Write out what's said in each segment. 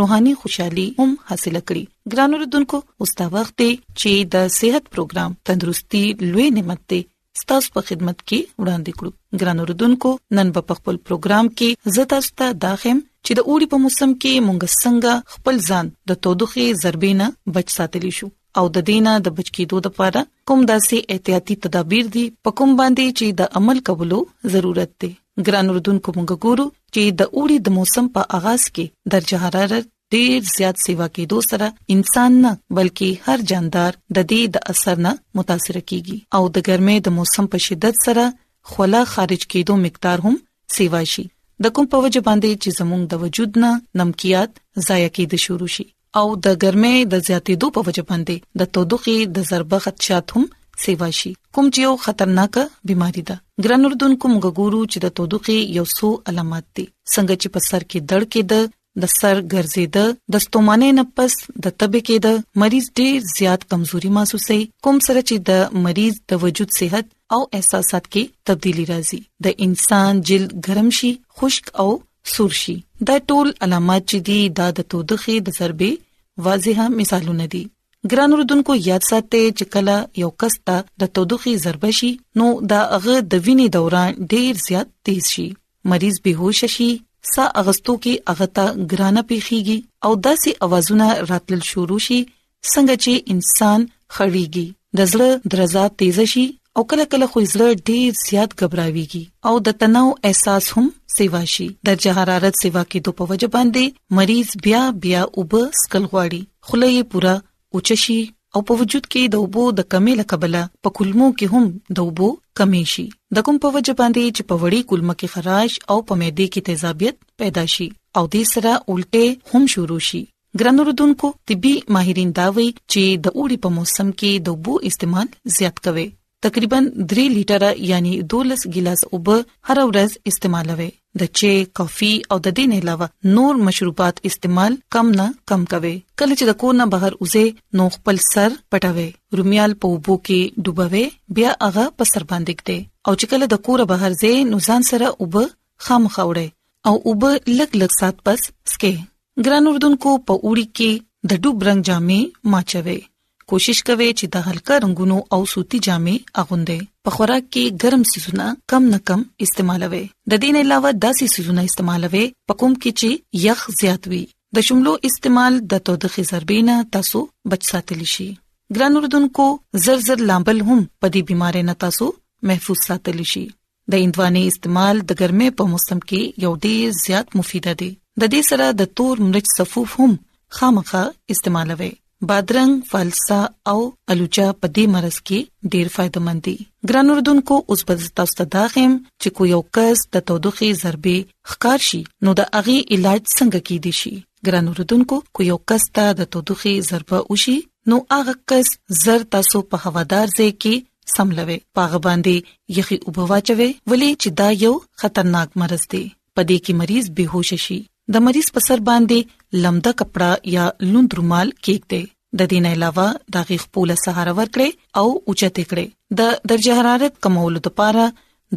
روحاني خوشحالي هم حاصله کړي ګرانو ردوونکو اوس دا وخت دی چې د صحت پروګرام تندرستي لوي نعمت دی ستاسو په خدمت کې وړاندې کړو ګرانو ردوونکو نن په خپل پروګرام کې زتا ستا داخم چې د اوړي په موسم کې مونږ څنګه خپل ځان د تودوخې ضربې نه بچ ساتلی شو او د دینه د بچ کېدو لپاره کوم داسې احتیاطي تدابیر دي په کوم باندې چې د عمل کولو ضرورت دی ګران اردوونکو کوم ګورو چې د اوړي د موسم په اغاز کې درجه حرارت ډیر زیات سیوا کېدو سره انسان نه بلکې هر جاندار د دې د اثر نه متاثر کیږي او د ګرمۍ د موسم په شدت سره خوله خارج کېدو مقدار هم سیوا شي د کوم په وجه باندې چې زموږ د وجود نه نمکيات ضایع کېد شروع شي او د ګرمۍ د زیاتېدو په وجه باندې د تودوخې د ضربه خدشات هم سیوا شي کوم چې یو خطرناک بيماري ده ګران اردوونکو موږ ګورو چې د تودوخې یو څو علامات دي څنګه چې په سر کې دړ کې ده د سر ګرځیده د ستومانه نه پس د تبه کې ده مریض ډیر زیات کمزوري محسوسوي کوم سره چې د مریض د وجود صحت او احساسات کې تبدیلی راځي د انسان جلد ګرم شي خشک او سورشي دا ټول علامات چې دي دا د تودخې د ضربې واضح مثالونه دي ګران اردوونکو یاد ساتئ چې کله یو کس ته د تودوخي ضرب شي نو دا هغه د وینې دوران ډیر زیات تیز شي مریض بهوش شي سا اغستو کې هغه ته ګرانه پیخيږي او داسې اوازونه راتل شروع شي څنګه چې انسان خړېږي د زړه درزا تیز شي او کله کله خو زړه ډیر زیات غبراويږي او د تناو احساس هم سیوا شي درجه حرارت سیوا کې دوه په وجه باندې مریض بیا بیا وب سکل غواړي خله یې پورا اوچشي او په وجود کې د وبو د کمې لکبله په کلمو کې هم د وبو کمې شي د کوم په وجه باندې چې په وړي کلمه کې خراش او په معده کې تیزابیت پیدا شي او د سره الټه هم شروع شي ګران اوردونکو طبي ماهرین دا وایي چې د اوړي په موسم کې د اوبو استعمال زیات کوي تقریبا 3 لیټر یعنی 12 ګلاس اوبه هر ورځ استعمالوي د چي کافي او د دې نه علاوه نور مشروبات استعمال کم نه کم کوي کله چې د کور نه بهر اوسه نو خپل سر پټوي روميال په وبو کې ډوبوي بیا هغه په سر باندې کته او چې کله د کور بهر ځې نو ځان سره وب خامخا وړي او اوبه لګ لګ سات پس سکي ګران اردوونکو په اوړي کې د ډوب رنگ جامې ماچوي کوشش کوي چې د هلکا رنگونو او سوتي جامې اغوندي په خوراک کې ګرم سيزونه کم نه کم استعمالوي د دې نه علاوه داسې سيزونه استعمالوي په کوم کې چې یخ زیات وي د شملو استعمال د تودخي ضربینه تاسو بچ ساتلی شي ګران اردوونکو زر زر لامبل هم په دې بيمارۍ نه تاسو محفوظ ساتلی شي د اندواني استعمال د ګرمۍ په موسم کې یو ډیر زیات مفید دی د دې سره د تور مرچ صفوف هم خامخا استعمالوي بادرنګ فالسا او الوچا په دې مرز کې ډیر فائدمن دي ګران اردوونکو اوس به تاسو ته دا خیم چې کو یو کس د تودوخې ضربې ښکار شي نو د اغي علاج څنګه کې دي شي ګران اردوونکو کو یو کس ته د تودوخې ضربه وشي نو هغه کس زر تاسو په هوادار ځای کې سملوي پاغه باندې یخي وبواچوي ولې چې دا یو خطرناک مرض دی پدې کې مریض بهوش شي د مریض په سر باندې لمده کپڑا یا لوند رومال کېږي د دې نه علاوه د غیخ پوله سهار ورکړي او اوچته کړي د درجه حرارت کمولو لپاره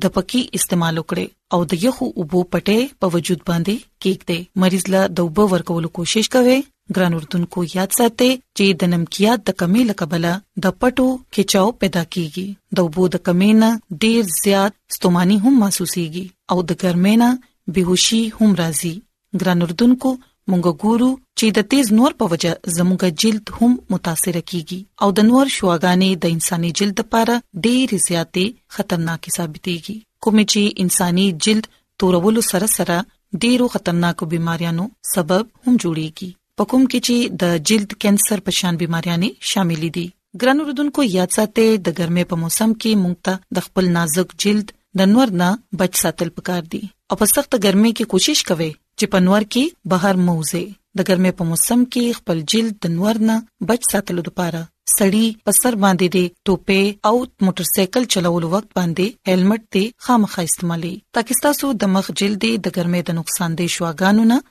د پکی استعمال وکړي او د یخو اوبو پټه په وجود باندې کېږدي مریض له د اوبو ورکولو کوشش کوي ګران اردوونکو یاد ساتئ چې د نمکیات د کمی لکبله د پټو کچاو پیدا کیږي د اوبو د کمی نه ډیر زیات ستوماني هم محسوسيږي او د ګرمۍ نه بهوشي هم راځي ګران اردوونکو مونږ ګورو چې د تیز نور په وجه زموږ جلد هم متاثر کیږي او د نور شواګانې د انساني جلد لپاره ډېر زیاتې خطرناک ثابتېږي کوم چې انساني جلد تورولو سره سره ډېرو خطرناکو بيماريانو سبب هم جوړيږي په کوم کې چې د جلد کانسر په شان بيماريانې شاملې دي ګران اوردونکو یاد ساتئ د ګرمۍ په موسم کې موږ ته د خپل نازک جلد د نور نه بچ ساتل پکار دي او په سخت ګرمۍ کې کوشش کوئ چې په نور کې بهر موزه د ګرمۍ په موسم کې خپل جلد د نور نه بچ ساتلو لپاره سړی په سر باندې دی ټوپه او موټر سایکل چلولو وخت باندې هیلمټ دی خامخا استعمالي ترڅو تاسو د مخ جلد د ګرمۍ د نقصان دي شواګانو نه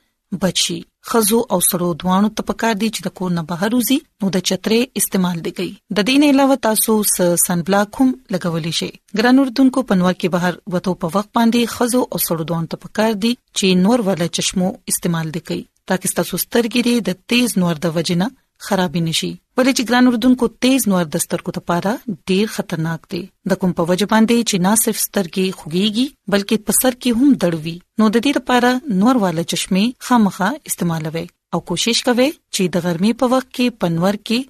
بچي خزو او سړو دوانو ته پکار دي چې د کور نه بهر وځي نو د چترې استعمال دي کوي د دین علاوه تاسو سن بلاک هم لګولې شي ګران اردوونکو پنوار کې بهر وته په وخت باندې خزو او سړو دوانو ته پکار دي چې نور ولا چشمو استعمال دي کوي ترڅو سترګې د تیز نور د وجنه خراب نشي ولې چې ګران اردوونکو تیز نور د سترګو لپاره ډیر خطرناک دی د کوم په وجه باندې چې نه صرف سترګې خوږيږي بلکې په سر کې هم دړوي نو د دې لپاره نور والا چشمه خامخه استعمالوي او کوشش کوي چې د ګرمي په وخت کې پنور کې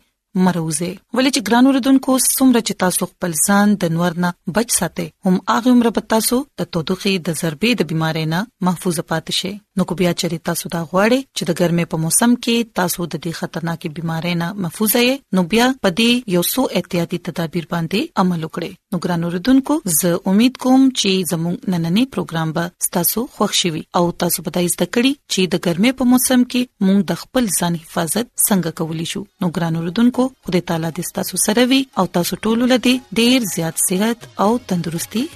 مروزه ولې چې ګران اوردونکو سمره چې تاسو خپل ځان د نور نه بچ ساتي هم هغه عمر په تاسو د تودوخي د ضربې د بيمارۍ نه محفوظ پاتې شئ نو کو بیا چری تاسو دا غواړئ چې د ګرمۍ په موسم کې تاسو د دې خطرناکې بيمارۍ نه محفوظ یې نو بیا په دې یو څو احتیاطي تدابیر باندې عمل وکړئ نو ګران اوردونکو زه امید کوم چې زموږ نننې پروګرام به تاسو خوښ شي او تاسو به د زده کړې چې د ګرمۍ په موسم کې موږ د خپل ځان حفاظت څنګه کولی شو نو ګران اوردونکو خدای تعالی دې تاسو سره وي او تاسو ټول لدی ډیر زیات صحت او تندرستي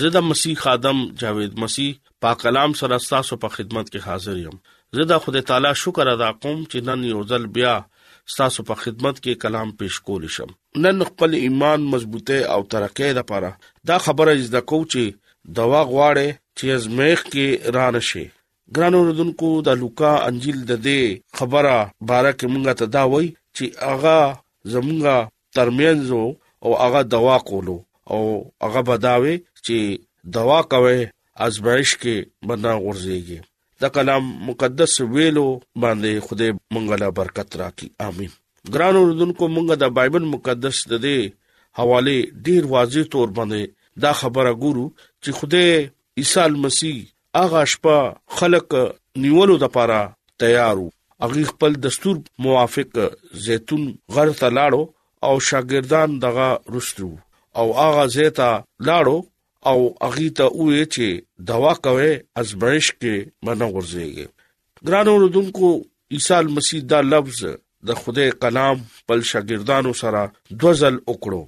زه د مسیح خادم جاوید مسیح پاک کلام سره تاسو په خدمت کې حاضر یم زه د خدای تعالی شکر ادا کوم چې نن یو ځل بیا تاسو په خدمت کې کلام پیش کول شم نن خپل ایمان مضبوطه او ترقې لپاره دا خبره زده کو چې دوا غواړي چې زمېخ کې رانه شي ګران اوردونکو د لوکا انجیل د دې خبره باره کې مونږه ته دا وای چې هغه زمونږه ترمنځو او هغه دوا کولو او هغه بداوي چې دوا کوي ازمایش کې بنا غورځيږي دا کلام مقدس ویلو باندې خدای مونږ له برکت راکړي امين ګران اوردونکو مونږ د بایبل مقدس د دې حواله ډیر واضح تور باندې دا خبره ګورو چې خدای عیسی مسیح هغه شپه خلک نیولو د پاره تیارو هغه خپل دستور موافق زيتون غر ته لاړو او شاګردان دغه رستو او هغه زیتا لاړو او هغه ته وې چې دوا کوي ازمایش کې منه ورځيږي ګران اوردونکو عیسی مسیح دا لفظ د خدای کلام خپل شاګردانو سره دوزل وکړو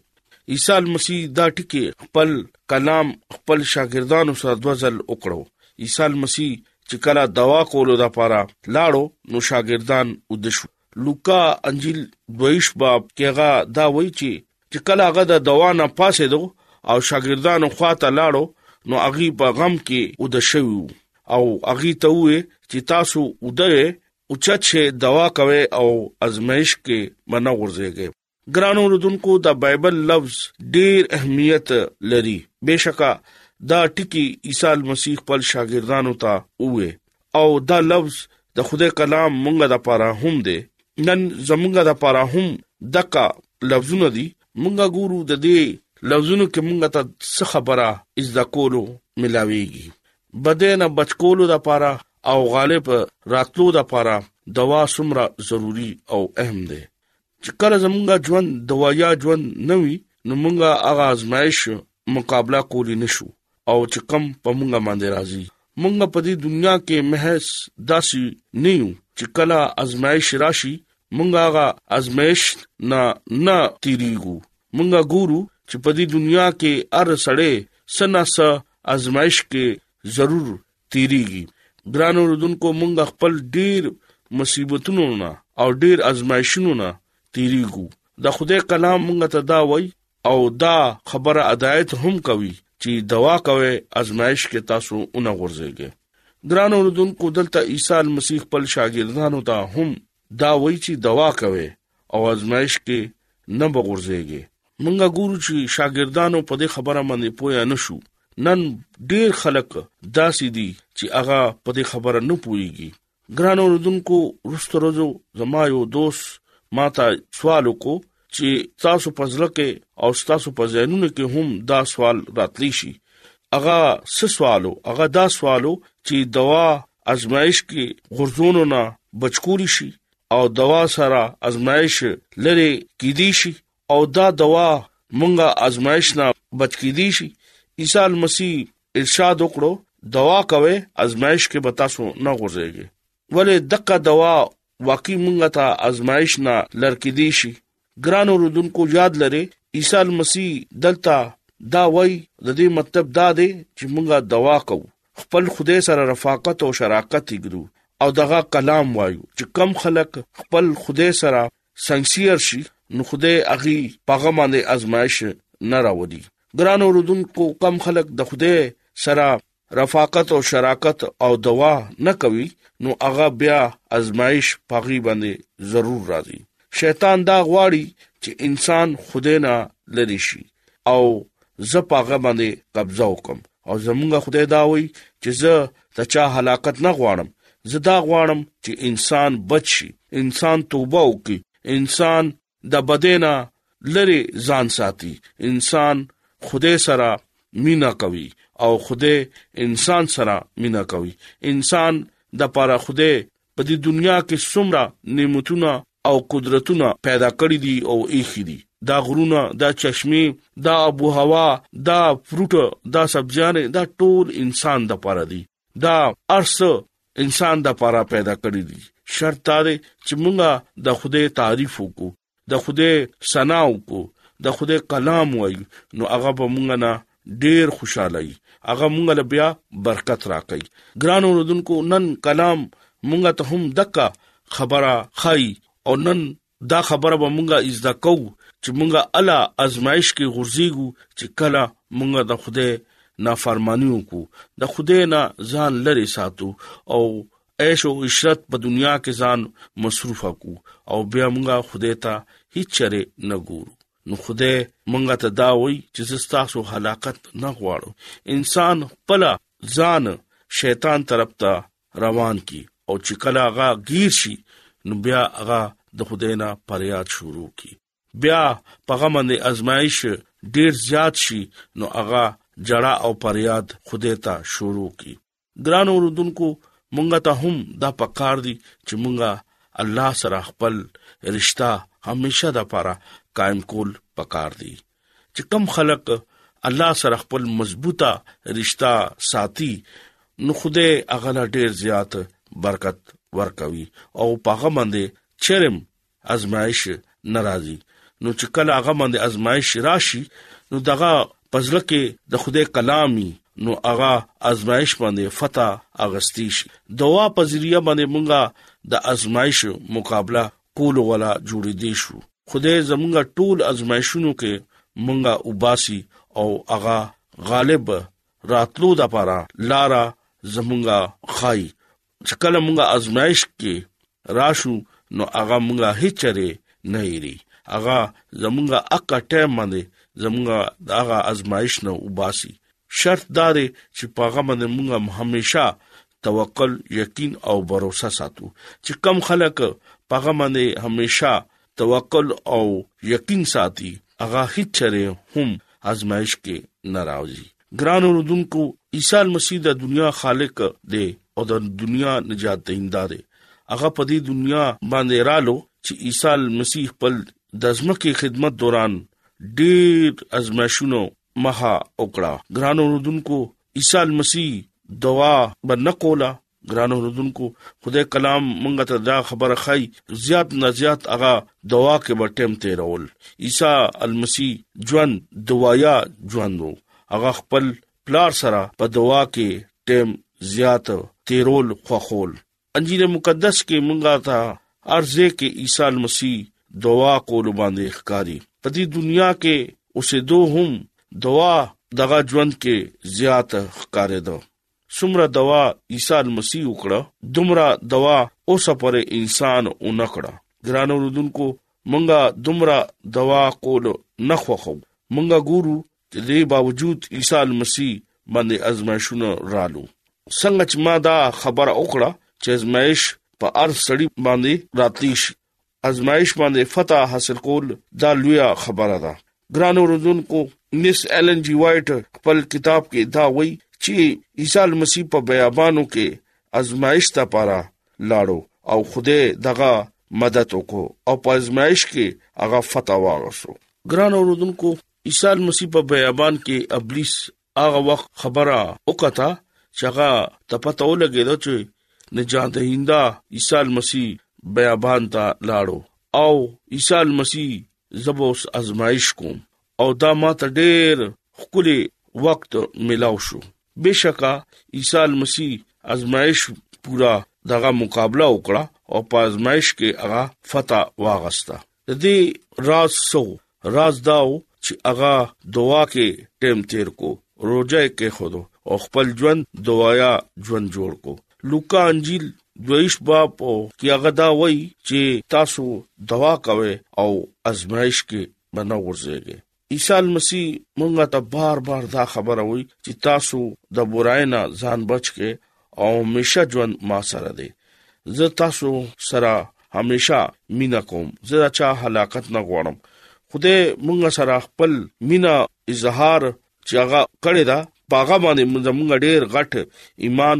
عیسی مسیح دا ټکی خپل کلام خپل شاګردانو سره دوزل وکړو عیسی مسیح چې کله دوا کولو لپاره لاړو نو شاګردان ودشو لوکا انجیل دویش باب کېغه دا وایي چې چې کله هغه د دوانه پاسې دو او شاګردانو خواته لاړو نو هغه په غم کې ود شوی او هغه ته وې چې تاسو ودوي او چت شه دوا کوي او ازمایش کې منه ورځيږي ګرانو اوردونکو د بایبل لفظ ډیر اهمیت لري بشکا دا ټکی عیسی مسیح خپل شاګردانو ته وې او دا لفظ د خدای کلام مونږه د پاره هم دی نن زمونږه د پاره هم دغه لفظونه دي مونږه ګورو د دې لفظونو کې مونږه ته څه خبره از د کولو ملاويږي بدنه بچکولو د پاره او غالب راتلو د پاره دوا سمره ضروری او اهم ده چې کله زمونږه ژوند د وایا ژوند نه وي نو مونږه هغه آزمائش مقابله کولی نشو او چې کم په مونږه باندې راځي مونږه په دې دنیا کې محض داسي نه یو چې کله آزمائش راشي مونږه هغه آزمائش نه نه تیریګو مونږه ګورو چې په دې دنیا کې هر سړی سنا سا آزمائش کې ضرور تیریږي ګران اوردونکو مونږ خپل ډیر مصیبتونو نه او ډیر ازمایښونو نه تیریږو د خدای کلام مونږ ته دا وای او دا خبره ادایت هم کوي چې دوا کوي ازمایش کې تاسو اونغورځيږي ګران اوردونکو دلته عیسی مسیح خپل شاګردانو ته هم دا وایي چې دوا کوي او ازمایش کې نه بغورځيږي مونږه ګورو چې شاګردانو په دې خبره باندې پوهه نشو نن ډیر خلک داسې دي چې هغه په دې خبره نه پوهیږي ګران اوردونکو رستروزو زما یو دوست ماته سوال وکړو چې تاسو په ځل کې او تاسو په ذهنونو کې هم دا سوال راتلی شي اغا څه سوالو اغا دا سوالو چې دوا ازمایش کې غرزونو نه بچکوري شي او دوا سره ازمایش لري کیدی شي او دا دوا مونږه ازمایش نه بچ کیدی شي عیسی مسیح ارشاد وکړو دوا کوي ازمایش کې بتا سو نه غوځيږي ولې دغه دوا واقعي مونږ ته ازمایش نه لرکې دي شي ګران اوردونکو یاد لري عیسی مسیح دلته دا وای د دې مطلب دا دی چې مونږه دوا کوو خپل خدای سره رفاقت او شراکت یګرو او دغه کلام وایو چې کم خلک خپل خدای سره سنسیر شي نو خدای اغي پاغه باندې ازمایش نه راوړي ګران اوردونکو کم خلک د خدای سره رفاقت او شراکت او دوا نه کوي نو هغه بیا ازمایش پاغي باندې ضرور راځي شیطان دا غواړي چې انسان خوده نه لری شي او زه پاغه باندې قبضه وکم او زمونږ خدای دا وایي چې زه د چا هلاکت نه غواړم زه دا غواړم چې انسان بچي انسان توبه وکړي انسان د بدې نه لرې ځان ساتي انسان خدای سره مینا کوي او خدای انسان سره مینا کوي انسان د پاره خدای په دې دنیا کې څومره نعمتونه او قدرتونه پیدا کړی دي او ایخي دي دا غرونه دا چشمه دا ابو هوا دا فروټ دا سبزیانې دا ټول انسان د پاره دي دا ارس انسان د پاره پیدا کړی دي شرط دا دی چې مونږه د خوده تعریف وکړو د خوده ثنا وکړو د خوده کلام وایو نو هغه به مونږ نه ډیر خوشاله وي هغه مونږ له بیا برکت راکړي ګران اوردونکو نن کلام مونږ ته هم دکا خبره خای او نن دا خبره به مونږه ازدا کو چې مونږه الا ازمایش کې غورځيګو چې کله مونږه د خوده نافرمانی وکړو د خوده نه ځان لري ساتو او عيش او عشرت په دنیا کې ځان مصروف کو او بیا موږ خدای ته هیڅ چره نه ګورو نو خدای موږ ته دا وایي چې زستاسو هلاکت نه غواړو انسان خپل ځان شیطان طرف ته روان کی او چې کله هغه گیر شي نو بیا هغه د خدای نه پریاد شروع کی بیا په غم باندې ازمایش ډیر زیات شي نو هغه جړه او پریاد خدای ته شروع کی ګران اوردونکو مونږه ته هم دا پکار دي چې مونږه الله سره خپل رشتہ همیشه د پاره قائم کول پکار دي چې کم خلک الله سره خپل مضبوطه رشتہ ساتي نو خوده اغلا ډیر زیات برکت ورکوي او پاغه باندې چرم ازمایش ناراضي نو چې کله هغه باندې ازمایش راشي نو دغه پزله کې د خوده کلامي نو هغه ازمایش باندې فتح اغستی شي دوا په ذریعہ باندې مونږه د ازمایش مقابله کولو ولا جوړیدې شو خدای زمونږ ټول ازمایښونو کې مونږه وباسي او هغه غالب راتلو د پاره لارا زمونږه خای چې کله مونږه ازمایښ کې راشو نو هغه مونږه هیڅ چره نه یری هغه زمونږه اکا ټیم باندې زمونږه داغه ازمایښ نه وباسي شرط دار چې پاغه باندې مونږه همیشه توکل یقین او باور ساتو چې کم خلک پاغه باندې همیشا توکل او یقین ساتي هغه هیڅ چره هم آزمائش کې ناراضي ګران اوردونکو عیسی مسیح د دنیا خالق دی او د دنیا نجات دیندا دی هغه په دې دنیا باندې رالو چې عیسی مسیح خپل د ځمکې خدمت دوران ډېر ازمایښونو مها وکړه ګران اوردونکو عیسی مسیح دوا بنقولا ګران اوردونکو خدای کلام مونږ ته دا خبره خای زیات نه زیات هغه دوا کې به ټیم تیرول عیسی المسی ژوند دوايا ژوندو هغه خپل پلار سره په دوا کې ټیم زیات تیرول خوخول انجیل مقدس کې مونږه ته ارزه کې عیسی مسیح دعا کول باندې ښکاری په دې دنیا کې اوسې دوه هم دعا دغه ژوند کې زیات ښکارې ده سمره دوا عیسی مسیح وکړه دومره دوا اوسه پر انسان اونکړه ګرانو رودونکو مونږه دومره دوا کول نه خوخو مونږه ګورو د دې باوجود عیسی مسیح باندې ازمایښونه رالو څنګه چې ما دا خبره وکړه چې ازمایش په ار سړی باندې راتلی شي ازمایش باندې فتح حاصل کول دا لوی خبره ده ګران اوردونکو مس ایلن جی وایټ خپل کتاب کې دا وایي چې عیسی مسیح په بیابانو کې ازمایش ته پاره لاړو او خوده دغه مدد وکړو او په ازمایش کې هغه فتح واغسو ګران اوردونکو عیسی مسیح په بیابان کې ابلیس هغه وخت خبره وکړه چې هغه تپته ولګید چې نجات دهنده عیسی مسیح بیابان ته لاړو او عیسی مسیح زبوس ازمایش کوم او دا ماته ډېر خولي وخت ملاو شو بشکا عیسی مسیح ازمایش پورا دغه مقابله وکړه او په ازمایش کې هغه فتح واغستا د دې راز سو راز داو چې هغه دعا کې ټیم تیر کو روزه کې خودو او خپل ژوند دوايا ژوند جوړ کو لوکا انجیل دویش باب او کې هغه دا وای چې تاسو دوا کوي او ازمایش کې بنه ورځيږي عیسی المسیح مونږ ته بار بار دا خبره وای چې تاسو د برای نه ځان بچ کې او همیشه ژوند ما سره دی زه تاسو سره همیشه مینا کوم زه چا هلاکت نه غواړم خدای مونږ سره خپل مینا اظهار چې هغه کړی دا پاغه باندې مونږ ډیر غټ ایمان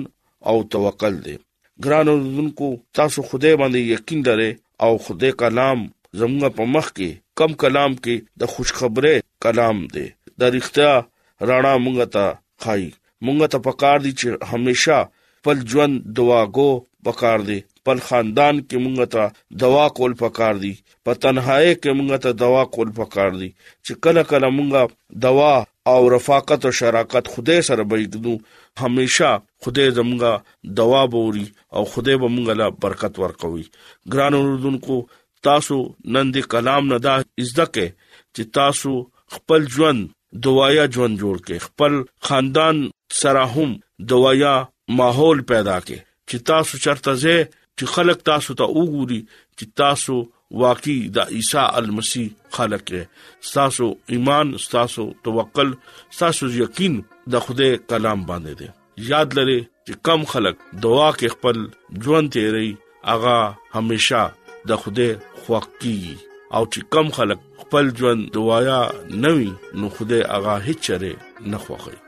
او توکل دی ګران اوردونکو تاسو خدای باندې یقین لرئ او خدای کلام زموږ په مخ کې کم کلام کې د خوشخبری کلام دی د رښتیا رانا مونږ ته خای مونږ ته پکار دي چې همیشه خپل ژوند دواګو پکار دي خپل خاندان کې مونږ ته دوا کول پکار دي په تنهایی کې مونږ ته دوا کول پکار دي چې کله کله مونږه دوا او رفاقت او شراکت خدای سره به یګدو همیشه خدای زموږه دوا بوري او خدای به موږ له برکت ورکوي ګران اوردونکو تاسو نن دې کلام نه دا زده کې چې تاسو خپل ژوند دوايا ژوند جوړ کړئ خپل خاندان سره هم دوايا ماحول پیدا کړئ چې تاسو چرته زه چې خلک تاسو ته وګوري چې تاسو واقعي د عیسی المسی خالق دی تاسو ایمان تاسو توکل تاسو یقین د خدای کلام باندې دی یاد لرئ چې کم خلک دعا کې خپل ژوند تیری اغا همیشا د خدای خوښ کی او چې کم خلک خپل ژوند دوايا نوي نو خدای اغا هیڅ چره نه خوخي